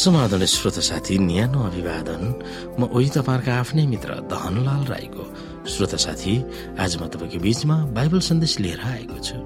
समाधान श्रोत साथी न्यानो अभिवादन। म उही तपाईँहरूका आफ्नै मित्र दहनलाल राईको। श्रोत साथी आज म तपाईँको बीचमा बाइबल सन्देश लिएर आएको छु।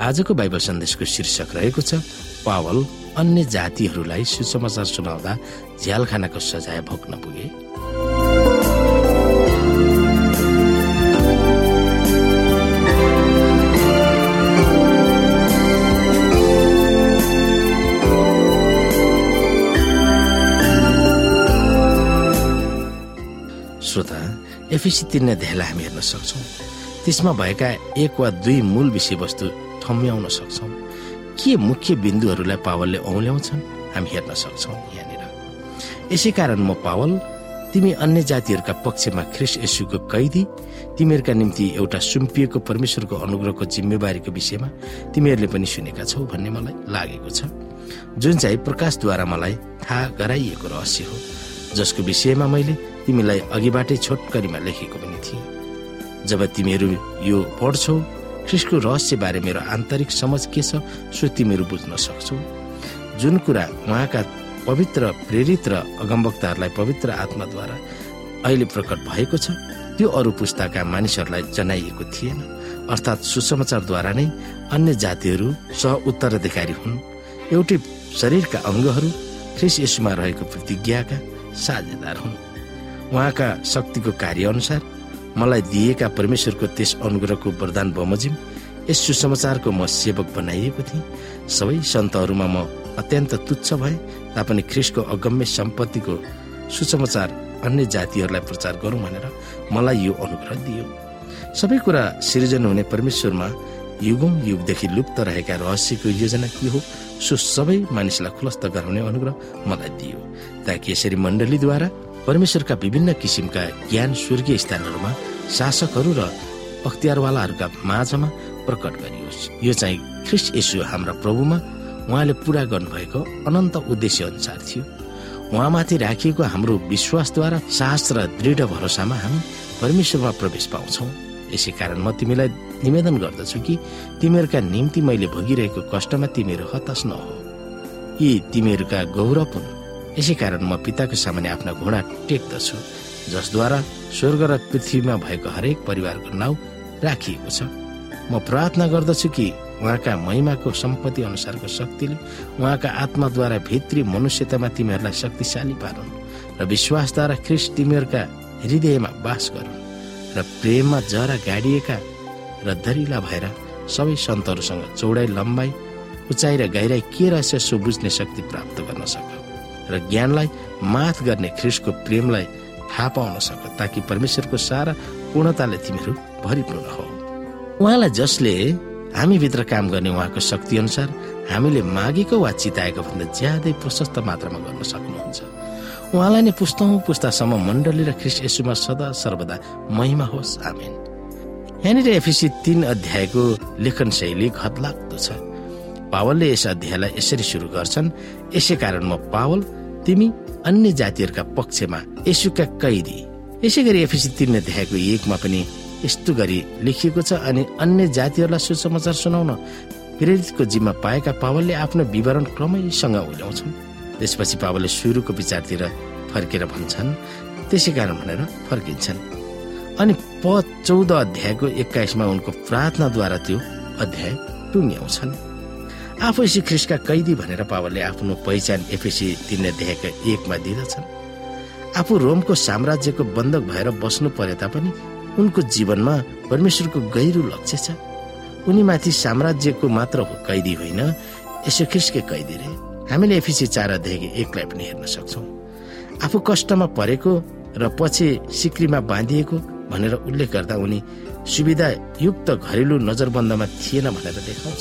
आजको बाइबल सन्देशको शीर्षक रहेको छ पावल अन्य जातिहरूलाई सुसमाचार सुनाउँदा झ्यालखानाको सजाय भोग्न पुगे। श्रोता एफिसी तिन अध्यायलाई हामी हेर्न सक्छौँ। त्यसमा भएका एक वा दुई मूल विषयवस्तु ठम्ब्याउन सक्छौँ। के मुख्य बिन्दुहरूलाई पावलले औल्याउँछन् हामी हेर्न सक्छौँ यहाँनिर। यसै कारण म पावल तिमी अन्य जातिहरूका पक्षमा ख्रिस यसुको कैदी तिमीहरूका निम्ति एउटा सुम्पिएको परमेश्वरको अनुग्रहको जिम्मेवारीको विषयमा तिमीहरूले पनि सुनेका छौ भन्ने मलाई लागेको छ। जुन चाहिँ प्रकाशद्वारा मलाई थाहा गराइएको रहस्य हो जसको विषयमा मैले तिमीलाई अघिबाटै छोटकरीमा लेखेको पनि थिएँ। जब तिमीहरू यो पढ्छौ ख्रिस्टको रहस्यबारे मेरो आन्तरिक समझ के छ सो तिमीहरू बुझ्न सक्छौ। जुन कुरा उहाँका पवित्र प्रेरित र अगमवक्ताहरूलाई पवित्र आत्माद्वारा अहिले प्रकट भएको छ त्यो अरू पुस्ताका मानिसहरूलाई जनाइएको थिएन। अर्थात् सुसमाचारद्वारा नै अन्य जातिहरू सह उत्तराधिकारी हुन्। एउटै शरीरका अङ्गहरू ख्रिस यसुमा रहेको प्रतिज्ञाका साझेदार हुन्। उहाँका शक्तिको कार्य अनुसार मलाई दिएका परमेश्वरको त्यस अनुग्रहको वरदान बमोजिम यस सुसमाचारको म सेवक बनाइएको थिएँ। सबै सन्तहरूमा म अत्यन्त तुच्छ भए तापनि ख्रिसको अगम्य सम्पत्तिको सुसमाचार अन्य जातिहरूलाई प्रचार गरौँ भनेर मलाई यो अनुग्रह दियो। सबै कुरा सृजन हुने परमेश्वरमा युगौं युगदेखि लुप्त रहेका रहस्यको योजना के हो सो सबै मानिसलाई खुलस्त गराउने अनुग्रह मलाई दियो। ताकि यसरी मण्डलीद्वारा परमेश्वरका विभिन्न किसिमका ज्ञान स्वर्गीय स्थानहरूमा शासकहरू र अख्तियारवालाहरूका माझमा प्रकट गरियोस्। यो चाहिँ ख्रिस यसु हाम्रा प्रभुमा उहाँले पूरा गर्नुभएको अनन्त उद्देश्य अनुसार थियो। उहाँमाथि राखिएको हाम्रो विश्वासद्वारा साहस र दृढ भरोसामा हामी परमेश्वरमा प्रवेश पाउँछौ। यसै कारण म तिमीलाई निवेदन गर्दछु कि तिमीहरूका निम्ति मैले भोगिरहेको कष्टमा तिमीहरू हताश नहो। यी तिमीहरूका गौरव हुन्। यसै कारण म पिताको सामान्य आफ्ना घोडा टेक्दछु जसद्वारा स्वर्ग र पृथ्वीमा भएको हरेक परिवारको नाउँ राखिएको छ। म प्रार्थना गर्दछु कि उहाँका महिमाको सम्पत्ति अनुसारको शक्तिले उहाँका आत्माद्वारा भित्री मनुष्यतामा तिमीहरूलाई शक्तिशाली पारुन् र विश्वासद्वारा ख्रिस तिमीहरूका हृदयमा बास गरून् र प्रेममा जरा गाडिएका र दरिला भएर सबै सन्तहरूसँग चौडाइ लम्बाइ उचाइ र गहिराई के रहेछ सो बुझ्ने शक्ति प्राप्त गर्न सक र ज्ञानलाई माथ गर्ने ख्रिसको प्रेमलाई थाहा पाउन सक ताकि परमेश्वरको सारा पूर्णताले तिमीहरू भरिपूर्ण हो। उहाँलाई जसले हामीभित्र काम गर्ने उहाँको शक्ति अनुसार हामीले मागेको वा चिताएको भन्दा ज्यादै प्रशस्त मात्रामा गर्न सक्नुहुन्छ। उहाँलाई नै पुस्तौँ पुस्तासम्म मण्डली र ख्रिस यसुमा सदा सर्वदा महिमा होस्। आमेन। यहाँनिर एफिसी तीन अध्यायको लेखन शैली घतलाग्दो छ। पावलले यस अध्यायलाई यसरी सुरु गर्छन् यसै कारण म पावल तिमी अन्य जातिहरूका पक्षमा यसुका कैदी। यसै गरी एफिसी तीन अध्यायको एकमा पनि यस्तो गरी लेखिएको छ अनि अन्य जातिहरूलाई सुसमाचार सुनाउन प्रेरितको जिम्मा पाएका पावलले आफ्नो विवरण क्रमैसँग उल्याउँछन्। त्यसपछि पावलले सुरुको विचारतिर फर्केर भन्छन् त्यसै कारण भनेर फर्किन्छन्। अनि प चौध अध्यायको एक्काइसमा उनको प्रार्थनाद्वारा त्यो अध्याय टुङ्ग्याउँछन्। आफू यसी ख्रिसका कैदी भनेर पावलले आफ्नो पहिचान एफएसी तिन अध्यायका एकमा दिँदछन्। आफू रोमको साम्राज्यको बन्धक भएर बस्नु परे तापनि उनको जीवनमा परमेश्वरको गहिरो लक्ष्य छ। उनीमाथि साम्राज्यको मात्र कैदी होइन यसो ख्रिसकै कैदी रे। हामीले एफिसी चार अध्यायको एकलाई पनि हेर्न सक्छौँ। आफू कष्टमा परेको र पछि सिक्रीमा बाँधिएको भनेर उल्लेख गर्दा उनी सुविधायुक्त घरेलु नजरबन्दमा थिएन भनेर देखाउँछ।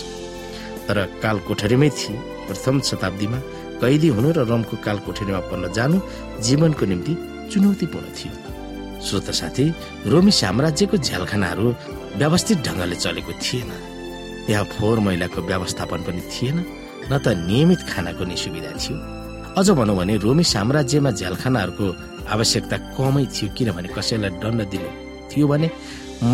तर काल कोठरीमै थिए। प्रथम शताब्दीमा कैदी हुनु र रोमको काल कोठरीमा पर्न जानु जीवनको निम्ति चुनौतीपूर्ण थियो। श्रोत साथी रोमी साम्राज्यको झ्यालखानाहरू व्यवस्थित ढङ्गले चलेको थिएन। त्यहाँ फोहोर मैलाको व्यवस्थापन पनि थिएन न त नियमित खानाको नै सुविधा थियो। अझ भनौँ भने रोमी साम्राज्यमा झ्यालखानाहरूको आवश्यकता कमै थियो किनभने कसैलाई दण्ड दिनु थियो भने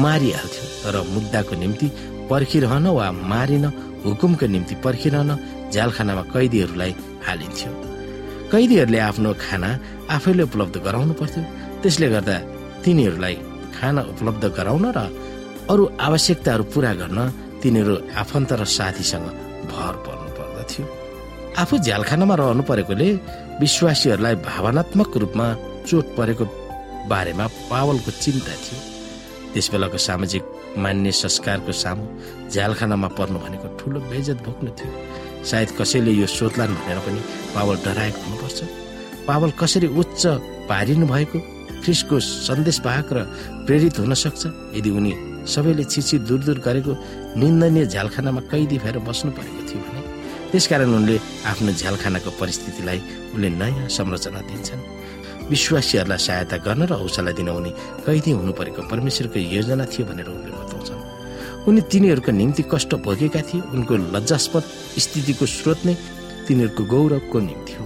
मारिहाल्थ्यो। तर मुद्दाको निम्ति पर्खिरहन वा मारिन हुकुमको निम्ति पर्खिरहन झ्यालखानामा कैदीहरूलाई हालिन्थ्यो। कैदीहरूले आफ्नो खाना आफैले उपलब्ध गराउनु पर्थ्यो। त्यसले गर्दा तिनीहरूलाई खाना उपलब्ध गराउन र अरू आवश्यकताहरू पूरा गर्न तिनीहरू आफन्त र साथीसँग भर पर्नु पर्दथ्यो। आफू झ्यालखानामा रहनु परेकोले विश्वासीहरूलाई भावनात्मक रूपमा चोट परेको बारेमा पावलको चिन्ता थियो। त्यस बेलाको सामाजिक मान्य संस्कारको सामु झ्यालखानामा पर्नु भनेको ठुलो बेजत भोग्नु थियो। सायद कसैले यो सोध्लान् भनेर पनि पावल डराएको हुनुपर्छ। पावल कसरी उच्च पारिनु भएको ख्रिसको सन्देशवाहक र प्रेरित हुन सक्छ? यदि उनी सबैले छिछि दूर दूर गरेको निन्दनीय झ्यालखानामा कैदी भएर बस्नु परेको थियो भने त्यसकारण उनले आफ्नो झ्यालखानाको परिस्थितिलाई उनले नयाँ संरचना दिन्छन्। विश्वासीहरूलाई सहायता गर्न र हौसला दिन उनी कैदी हुनु परेको परमेश्वरको योजना थियो भनेर उनले बताउँछन्। उनी तिनीहरूको निम्ति कष्ट भोगेका थिए। उनको लज्जास्पद स्थितिको स्रोत नै तिनीहरूको गौरवको निम्ति हो।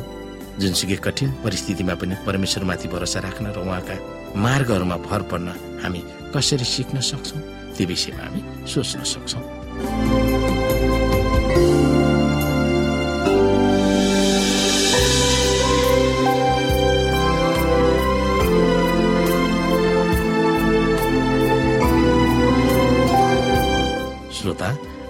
जुनसुकै कठिन परिस्थितिमा पनि परमेश्वरमाथि भरोसा राख्न र उहाँका मार्गहरूमा भर पर्न हामी कसरी सिक्न सक्छौँ त्यो विषयमा हामी सोच्न सक्छौँ।